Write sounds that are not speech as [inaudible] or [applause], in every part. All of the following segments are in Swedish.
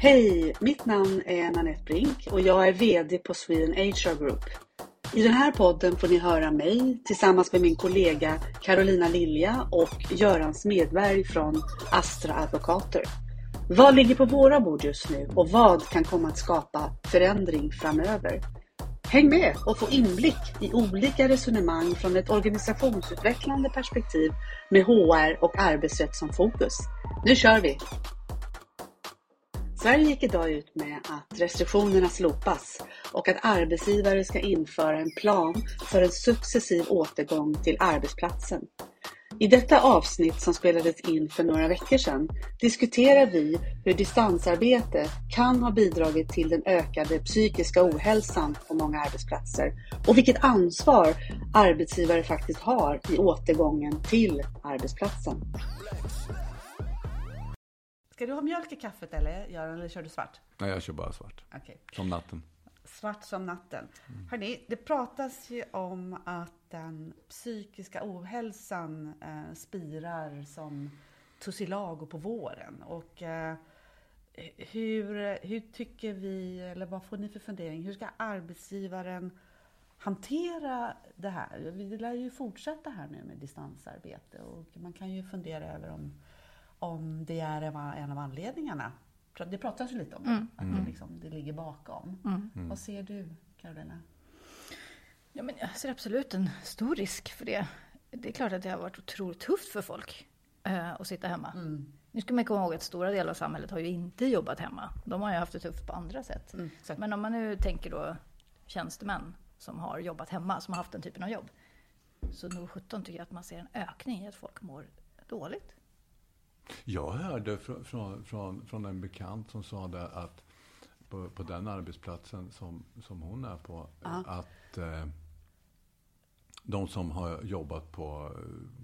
Hej! Mitt namn är Nanette Brink och jag är VD på Sweden HR Group. I den här podden får ni höra mig tillsammans med min kollega Carolina Lilja och Göran Smedberg från Astra Advokater. Vad ligger på våra bord just nu och vad kan komma att skapa förändring framöver? Häng med och få inblick i olika resonemang från ett organisationsutvecklande perspektiv med HR och arbetsrätt som fokus. Nu kör vi! Sverige gick idag ut med att restriktionerna slopas och att arbetsgivare ska införa en plan för en successiv återgång till arbetsplatsen. I detta avsnitt som spelades in för några veckor sedan diskuterar vi hur distansarbete kan ha bidragit till den ökade psykiska ohälsan på många arbetsplatser och vilket ansvar arbetsgivare faktiskt har i återgången till arbetsplatsen. Ska du ha mjölk i kaffet eller, Göran, eller kör du svart? Nej, jag kör bara svart. Okay. Som natten. Svart som natten. Mm. Hörrni, det pratas ju om att den psykiska ohälsan eh, spirar som tussilago på våren. Och eh, hur, hur tycker vi, eller vad får ni för fundering, hur ska arbetsgivaren hantera det här? Vi lär ju fortsätta här nu med distansarbete och man kan ju fundera över om om det är en av anledningarna. Det pratas ju lite om det, mm. att det, mm. liksom, det ligger bakom. Mm. mm. Vad ser du, Carolina? Ja, men jag ser absolut en stor risk för det. Det är klart att det har varit otroligt tufft för folk äh, att sitta hemma. Mm. Nu ska man komma ihåg att stora delar av samhället har ju inte jobbat hemma. De har ju haft det tufft på andra sätt. Mm, men om man nu tänker då tjänstemän som har jobbat hemma, som har haft den typen av jobb. Så nog 17 tycker jag att man ser en ökning i att folk mår dåligt. Jag hörde från, från, från, från en bekant som sa det att på, på den arbetsplatsen som, som hon är på, ja. att eh, de som har jobbat på,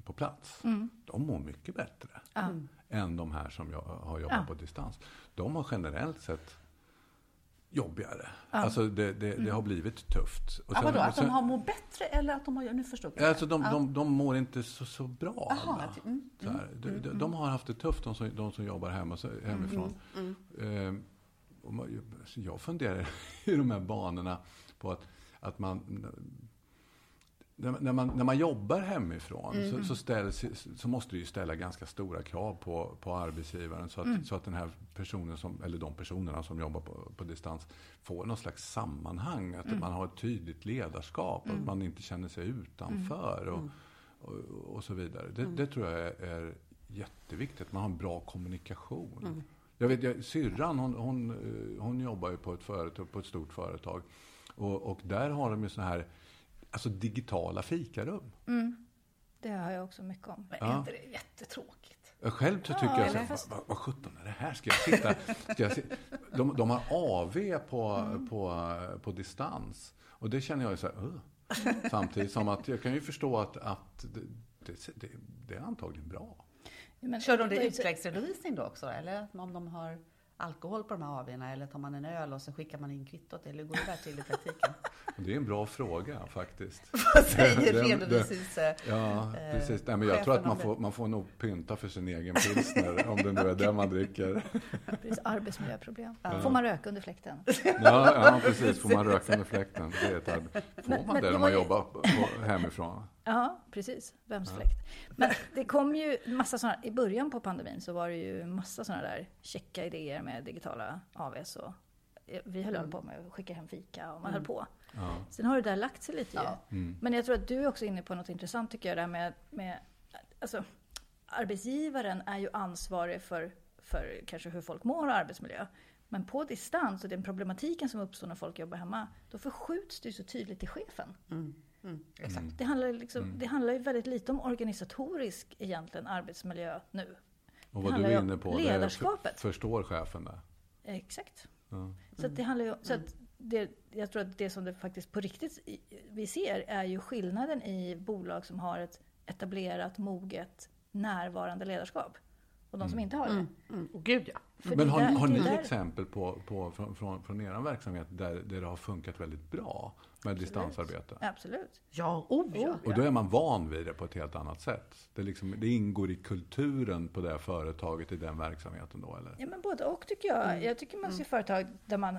på plats, mm. de mår mycket bättre mm. än de här som har jobbat ja. på distans. De har generellt sett jobbigare. Ja. Alltså det, det, det, har blivit tufft. Och sen, ja, vadå, att de har mått bättre eller att de har, nu förstår jag. Alltså de, ja. de, de mår inte så, så bra. Aha, mm, så mm, de, de, mm. de, har haft det tufft, de som, de som jobbar hemma, hemifrån. Mm, mm. Eh, jag funderar [laughs] i de här banorna på att, att man när man, när man jobbar hemifrån mm. så, så, ställs, så måste det ju ställa ganska stora krav på, på arbetsgivaren så att, mm. så att den här personen som, eller de personerna som jobbar på, på distans får någon slags sammanhang. Att mm. man har ett tydligt ledarskap, att mm. man inte känner sig utanför och, mm. och, och, så vidare. Det, mm. det tror jag är, är, jätteviktigt, att man har en bra kommunikation. Jag vet, jag, syrran hon, hon, eh, hon jobbar ju på ett, företag, på ett stort företag och, och där har de ju så här alltså digitala fikarum. Mm. Det har jag också mycket om. Men är inte det jättetråkigt? Jag själv så tycker ja, jag, så, vad, vad sjutton är det här? Ska jag sitta? Ska jag sitta? De, de har AV på, mm. på, på distans. Och det känner jag ju så här, uh. Samtidigt som att jag kan ju förstå att, att det, det, det, det är antagligen bra. Men, Kör de det utläggsredovisning då också? Eller om de har alkohol på de här AWna eller tar man en öl och så skickar man in kvittot eller hur går det där till i praktiken? [laughs] Det är en bra fråga faktiskt. [laughs] Vad säger redovisnings... Ja, precis. Nej, men jag tror att man får, man får nog pynta för sin egen pilsner om det nu är det man dricker. [laughs] Precis, arbetsmiljöproblem. Ja. Får man röka under fläkten? Ja, ja, precis. Får man röka under fläkten? Det är ett Får man men, det om man jobbar på, hemifrån? Ja, precis. Vems ja. fläkt? Men det kom ju massa sådana, i början på pandemin så var det ju massa sådana där checka idéer med digitala AVs och eh, vi höll mm. på med att skicka hem fika och man mm. höll på. Ja. Sen har det där lagt sig lite ja. ju. Mm. Men jag tror att du är också inne på något intressant tycker jag, där med, med alltså, arbetsgivaren är ju ansvarig för, för kanske hur folk mår och arbetsmiljö. Men på distans och den problematiken som uppstår när folk jobbar hemma, då förskjuts det ju så tydligt till chefen. Mm. Mm, exakt. Mm. Det, handlar liksom, mm. det handlar ju väldigt lite om organisatorisk egentligen arbetsmiljö nu. Och vad du är inne på, ledarskapet. För, förstår chefen det? Exakt. Ja. Så det handlar ju, så att det, jag tror att det som det faktiskt på riktigt vi ser är ju skillnaden i bolag som har ett etablerat, moget, närvarande ledarskap. Och de som inte har det. Mm. Mm. Och gud ja. För Men har, där- har ni där- exempel på, på, från, från, från er verksamhet där, där det har funkat väldigt bra med distansarbete? Absolut. Ja, oh ja. Och då är man van vid det på ett helt annat sätt. Det, liksom, det ingår i kulturen på det företaget, i den verksamheten då, eller? Ja, men både och tycker jag. Jag tycker man ser företag där man,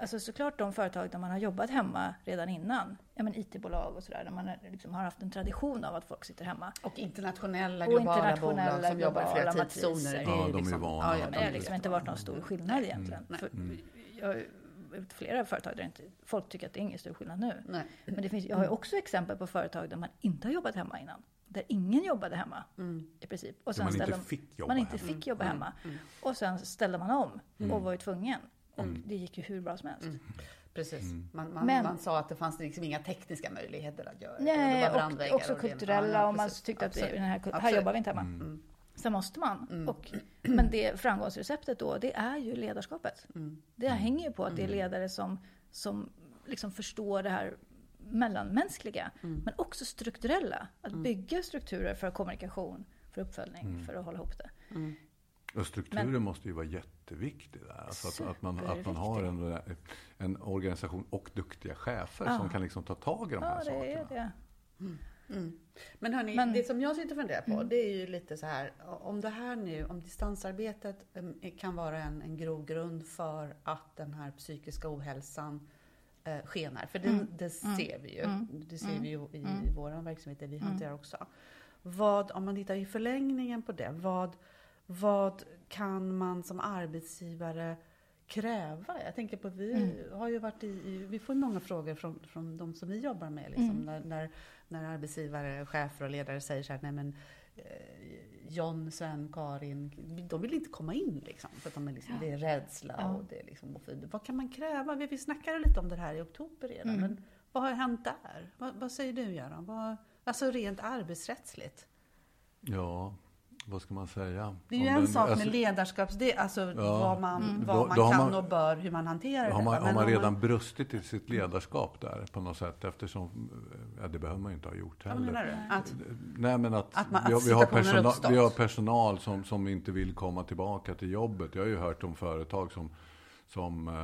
alltså såklart de företag där man har jobbat hemma redan innan, ja men IT-bolag och sådär, där man liksom har haft en tradition av att folk sitter hemma. Och internationella Och globala internationella bolag som jobbar i flera globala tidszoner. Ja, är de är liksom, vana. Ja, det har är liksom inte varit någon stor skillnad egentligen. Nej. För jag flera företag där inte, folk tycker att det är ingen stor skillnad nu. Nej. Men det finns, jag har ju också exempel på företag där man inte har jobbat hemma innan. Där ingen jobbade hemma i princip. Och man inte ställde- fick jobba man inte hemma. fick jobba hemma. Och sen ställde man om och var ju tvungen. Och det gick ju hur bra som helst. Precis. Man, man, Men- man sa att det fanns liksom inga tekniska möjligheter att göra. Nej, det. var brandväggar och också och kulturella. om man tyckte att det, Absolut. den här, här Absolut. jobbar vi inte hemma. Sen måste man. Och, men det framgångsreceptet då, det är ju ledarskapet. Det hänger ju på att det är ledare som, som liksom förstår det här mellanmänskliga. Men också strukturella. Att bygga strukturer för kommunikation, för uppföljning, för att hålla ihop det. Och strukturen måste ju vara jätteviktig där. Alltså att, att, man, att man har en, en organisation och duktiga chefer som kan liksom ta tag i de här Ja, det är sakerna. det. Men hörni, Men- det som jag sitter och funderar på, det är ju lite så här, om det här nu, om distansarbetet kan vara en, en grogrund för att den här psykiska ohälsan eh, skenar, för det, det ser vi ju. Det ser vi ju i, i vår verksamhet, det vi hanterar också. Vad, om man tittar i förlängningen på det, vad, vad kan man som arbetsgivare kräva? Jag tänker på att vi har ju varit i, i vi får många frågor från, från de som vi jobbar med, liksom, när, när, när arbetsgivare, chefer och ledare säger så här, nej men eh, John, Sven, Karin, de vill inte komma in liksom, för att de är liksom, det är rädsla Ja. och det är liksom, vad kan man kräva? Vi, vi snackade lite om det här i oktober redan, men vad har hänt där? Vad, vad säger du Göran? Vad, alltså rent arbetsrättsligt? Ja, vad ska man säga? Det är ju Om en den- sak alltså, med ledarskaps... Det, alltså Ja. vad man, vad Då- man då har kan man- och bör, hur man hanterar Har det. man, va? har man redan brustit i sitt ledarskap där på något sätt? Eftersom, ja, det behöver man ju inte ha gjort Vad heller. menar du? Att, Nej, men att, Att man- vi, har, att vi, har personal, vi har personal som, som inte vill komma tillbaka till jobbet. Jag har ju hört om företag som, som eh,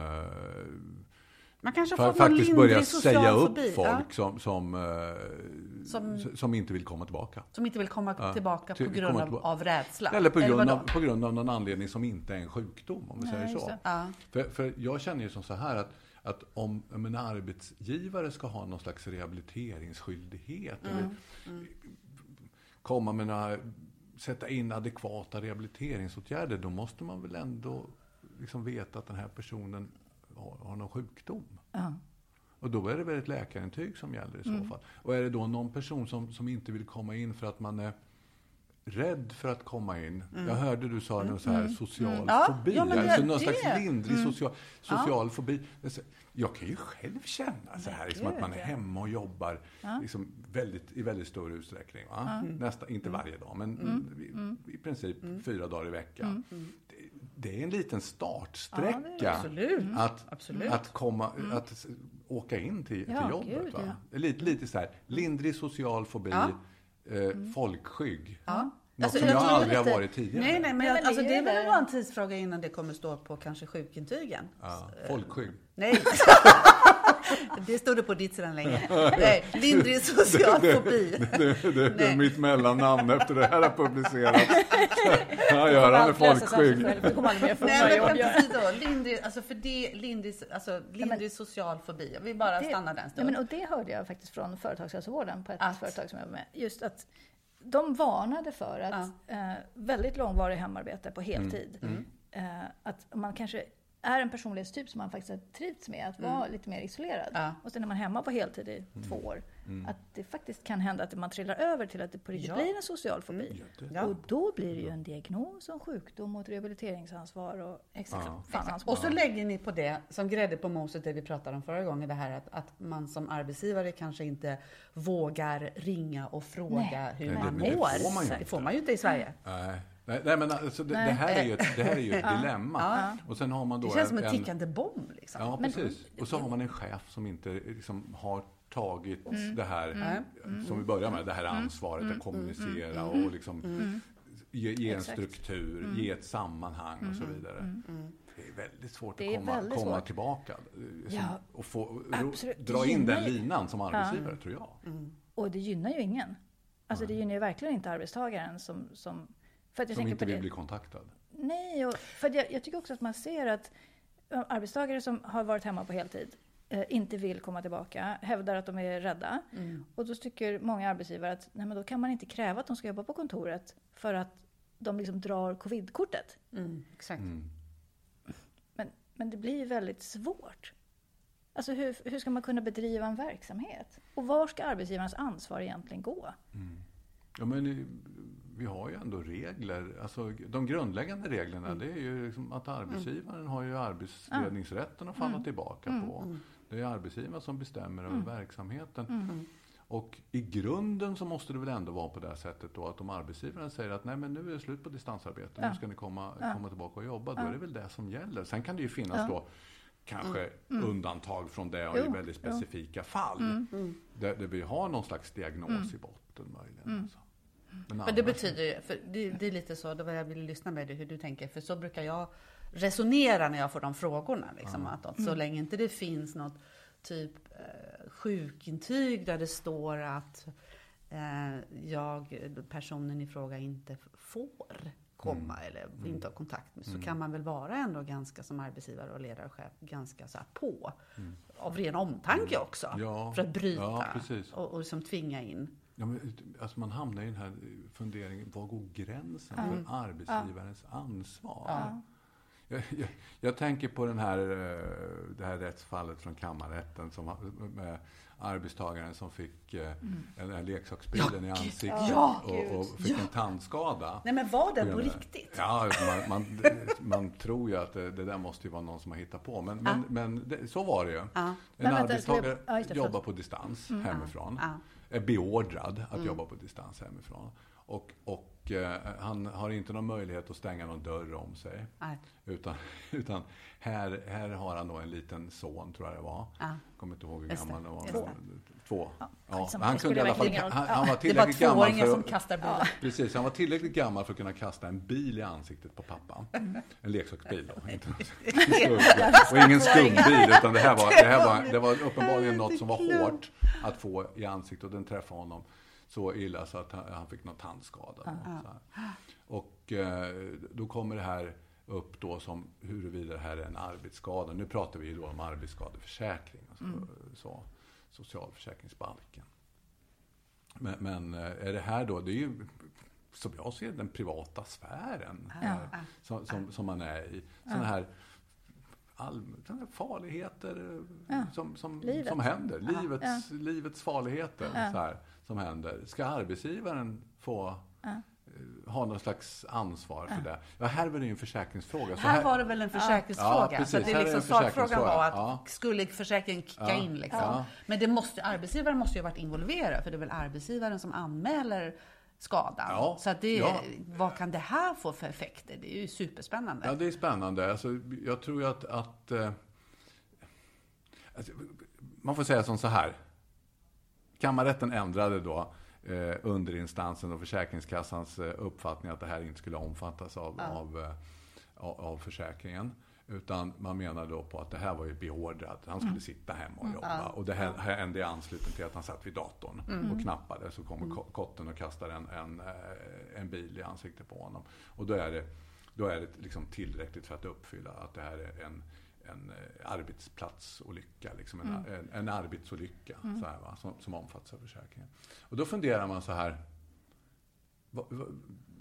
man kanske har fått någon faktiskt social säga upp fobi, folk ja, som, som, eh, Som- som inte vill komma tillbaka. som inte vill komma Ja, tillbaka på grund av, av rädsla. Eller på grund, vadå? av, på grund av någon anledning som inte är en sjukdom, om vi Nej, säger så. Ja. För, för jag känner ju som så här att, att om en arbetsgivare ska ha någon slags rehabiliteringsskyldighet eller komma med några, sätta in adekvata rehabiliteringsåtgärder, då måste man väl ändå liksom veta att den här personen har, har någon sjukdom. Ja. Och då är det väl ett läkarintyg som gäller i så Mm. fall. Och är det då någon person som, som inte vill komma in för att man är rädd för att komma in. Jag hörde du sa någon så här social Mm. Ja, fobi. ja, men det- alltså någon det- Mm. slags lindrig social, social fobi. Alltså, Jag kan ju själv känna så här, liksom att man är hemma och jobbar liksom väldigt, i väldigt stor utsträckning. Va? Nästan, inte Mm. varje dag, men i, i princip fyra dagar i veckan. Det, är en liten startsträcka Absolut. att, Absolut. att, komma, att s- åka in till, Ja, till jobbet. gud, va? ja. Lite, lite så här, lindrig social fobi, Ja. eh, folkskygg. Ja. Något Alltså, som jag jag, aldrig lite- har varit tidigare. Nej, nej, men, Nej, jag, alltså, är det är väl bara en tidsfråga innan det kommer stå på kanske sjukintygen. Ja, folkskygg. Nej. [laughs] [laughs] det stod det på ditt sedan länge. Nej, lindrig social fobi. Det, det, det är Nej. mitt mellannamn efter det här har publicerats. Ja, Göran är folkskygg. Det Nej, men lindrig, alltså för det, lindrig, alltså, lindrig social fobi. Jag vill bara Det- stanna där en Ja, stund. men, och det hörde jag faktiskt från företagshälsovården på ett Att? företag som jag var med. Just att de varnade för att eh, väldigt långvarig hemarbete på heltid, eh, att man kanske är en personlighetstyp som man faktiskt har trivts med, att vara lite mer isolerad. Ja. Och sen är man hemma på heltid i två år, att det faktiskt kan hända att man trillar över till att det på riktigt Ja. blir en social fobi. Ja. Och då blir det ju en diagnos och sjukdom och ett rehabiliteringsansvar och exakt. Och så lägger ni på det, som grädde på moset, det vi pratade om förra gången, det här att, att man som arbetsgivare kanske inte vågar ringa och fråga Nej. hur Nej, man det- det mår. får man ju det inte. får man ju inte i Sverige. Nej. Nej, nej, men alltså, det, Nej. det, här är ju ett, det här är ju ett [laughs] dilemma. Och sen har man då Det känns som en, en en, tickande bomb. Liksom. Ja, Men- precis. Och så har man en chef som inte liksom har tagit Mm. det här, som vi börjar med, det här ansvaret att kommunicera och liksom ge, ge en struktur, mm. ge ett sammanhang och så mm. vidare. Mm. Det är väldigt svårt att komma, komma svårt. tillbaka eh, ja, och få, dra in den linan som arbetsgivare, ja. tror jag. Och det gynnar ju ingen. Alltså det gynnar ju verkligen inte arbetstagaren som... Som, för att jag som inte vill det. bli kontaktad. Nej, och för jag, jag, tycker också att man ser att arbetstagare som har varit hemma på heltid eh, inte vill komma tillbaka, hävdar att de är rädda. Mm. Och då tycker många arbetsgivare att nej, men då kan man inte kräva att de ska jobba på kontoret för att de liksom drar covid-kortet. Mm, exakt. Mm. Men, men det blir ju väldigt svårt. Alltså hur, hur ska man kunna bedriva en verksamhet? Och var ska arbetsgivarens ansvar egentligen gå? Mm. Ja, men vi har ju ändå regler. Alltså, de grundläggande reglerna mm. det är ju liksom att arbetsgivaren mm. har ju arbetsledningsrätten att falla mm. tillbaka mm. på. Mm. Det är arbetsgivaren som bestämmer över verksamheten. Och i grunden så måste det väl ändå vara på det sättet då att om arbetsgivaren säger att nej men nu är det slut på distansarbete, nu ska ni komma, komma tillbaka och jobba, då är det väl det som gäller. Sen kan det ju finnas då kanske mm. mm. undantag från det och i väldigt specifika fall. Mm. Där, där, vi har någon slags diagnos i botten möjligen. Alltså. Men, det betyder ju, för det, det, är lite så, det var jag ville lyssna med dig hur du tänker, för så brukar jag resonera när jag får de frågorna. Liksom, att, att så mm. länge inte det finns något typ eh, sjukintyg där det står att eh, jag, personen i fråga inte får komma mm. eller mm. inte ha kontakt med, så mm. kan man väl vara ändå ganska som arbetsgivare och ledarchef ganska så på. Mm. Av ren omtanke också. Ja. För att bryta ja, och, och liksom tvinga in. Ja, men, alltså man hamnar i den här funderingen, var går gränsen mm. för arbetsgivarens ja. ansvar? Ja. Jag, jag, jag, tänker på den här, eh, det här rättsfallet från kammarrätten som, med arbetstagaren som fick eh, mm. den här leksaksbilen ja, i ansiktet ja, och, och, fick en tandskada. Nej men var det på riktigt? Ja, man, man, [laughs] man, tror ju att det, det, där måste ju vara någon som har hittat på. Men, men, men det, så var det ju. En men, arbetstagare jobbar på distans mm. hemifrån är beordrad att mm. jobba på distans hemifrån. Och, och eh, han har inte någon möjlighet att stänga någon dörr om sig. Nej. Utan, [laughs] utan här, här har han då en liten son, tror jag det var. Ja. Kommer inte ihåg hur gammal han var. Två. Två. Ja, ja. Han, kunde i alla fall, han, han var tillräckligt gammal för... Det var som kastar bilar. Precis, han var tillräckligt gammal för att kunna kasta en bil i ansiktet på pappan. Mm. En leksaksbil då. Inte, [laughs] [laughs] och ingen skumbil, utan det här, var, det här var, det var uppenbarligen något som var hårt att få i ansiktet och den träffade honom så illa så att han, han fick någon tandskada. Och, och eh, då kommer det här upp då som huruvida det här är en arbetsskada. Nu pratar vi ju då om arbetsskadeförsäkring, alltså, mm. så, socialförsäkringsbalken. Men, men, eh, är det här då, det är ju som jag ser den privata sfären här, som, som, som, man är i. Sådana här all, farligheter ja. som, som, som händer. Livets, ja. livets farligheter så här, som händer. Ska arbetsgivaren få eh, ha någon slags ansvar för det. Ja, här var det ju en försäkringsfråga. Här, här var det väl en försäkringsfråga. Ja, precis, så det är liksom sakfrågan var att ja. skulle försäkringen kicka in liksom. Men det måste, arbetsgivaren måste ju ha varit involverad, för det är väl arbetsgivaren som anmäler skadan. Ja, så att det, ja. vad kan det här få för effekter? Det är ju superspännande. Ja, det är spännande. Alltså, jag tror ju att, att eh, alltså, man får säga som så här. Kammarrätten ändrade då eh, underinstansen och Försäkringskassans eh, uppfattning att det här inte skulle omfattas av, ja. av, eh, av, av försäkringen. Utan man menar då på att det här var ju beordrat. Han skulle mm. sitta hemma och mm. jobba. Mm. Och det här hände i anslutning till att han satt vid datorn mm. och knappade. Så kommer mm. kotten och kastar en, en, eh, en bil i ansiktet på honom. Och då är det, då är det liksom tillräckligt för att uppfylla att det här är en, en eh, arbetsplatsolycka, liksom en, mm. en, en arbetsolycka så här, va, som, som omfattas av försäkringen. Och då funderar man så här,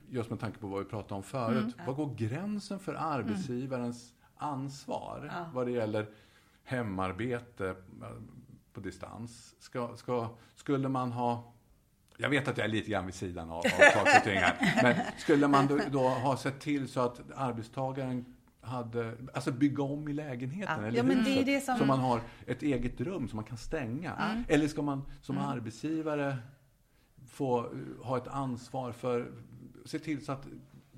just med tanke på vad vi pratade om förut, mm. vad går gränsen för arbetsgivarens ansvar ja. vad det gäller hemarbete eh, på distans. Ska, ska, skulle man ha jag vet att jag är lite grann vid sidan av, av saker och ting här. Men skulle man då, då, ha sett till så att arbetstagaren hade, alltså bygga om i lägenheten ja. eller ja, huset. Det som... Så man har ett eget rum som man kan stänga. Mm. Eller ska man som mm. arbetsgivare få eh, ha ett ansvar för, se till så att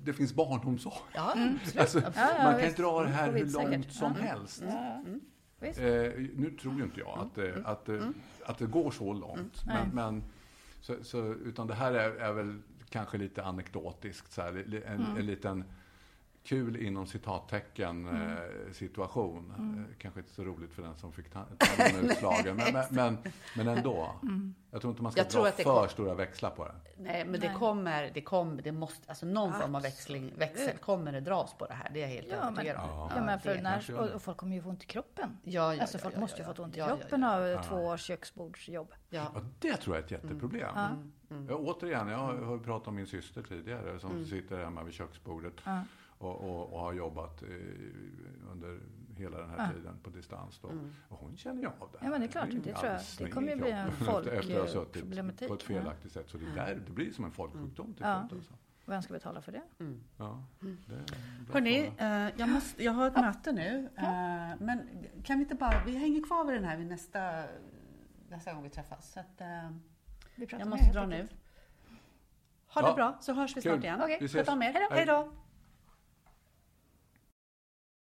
det finns barnomsorg. Ja, [laughs] mm. alltså, ja, ja, man kan inte dra det här hur långt säkert. som helst. Mm. Eh, nu tror ju inte jag att, mm. att, mm. att det går så långt. Mm. Men, men, så, så, utan det här är, är, väl kanske lite anekdotiskt, så här, en, mm. en liten kul inom citattecken mm. eh, situation. Mm. Eh, kanske inte så roligt för den som fick tanden utslagen, [laughs] men, men, men, ändå. Mm. Jag tror inte man ska jag dra för kom... stora växlar på det. Nej, men Nej. det kommer, det kommer, det måste, alltså någon Absolut. form av växling, växel kommer det dras på det här. Det är jag helt ja, övertygad om. Ja, ja, men för när, och, och, folk kommer ju få ont i kroppen. Ja, ja, alltså folk ja, måste ju få ont i kroppen av två års köksbordsjobb. Ja. det tror jag är ett jätteproblem. Mm. Mm. Ja, återigen, jag har pratat om min syster tidigare som mm. sitter hemma vid köksbordet och, och, och har jobbat eh, under hela den här ja. tiden på distans. Då. Mm. Och hon känner ju av det här. Ja, men det är klart. Det, det tror jag. Det kommer ju bli en folkproblematik. På ett felaktigt sätt. Så det, där, det blir som en folksjukdom till slut. Alltså. Vem ska betala för det? Mm. Ja, det Hörni, eh, jag, måste, jag har ett ja. möte nu. Eh, men kan vi inte bara, vi hänger kvar vid den här vid nästa, nästa gång vi träffas. Så att, eh, jag måste dra nu. Ha det bra, så hörs vi snart igen. Okay. Sköt om er. Hej då.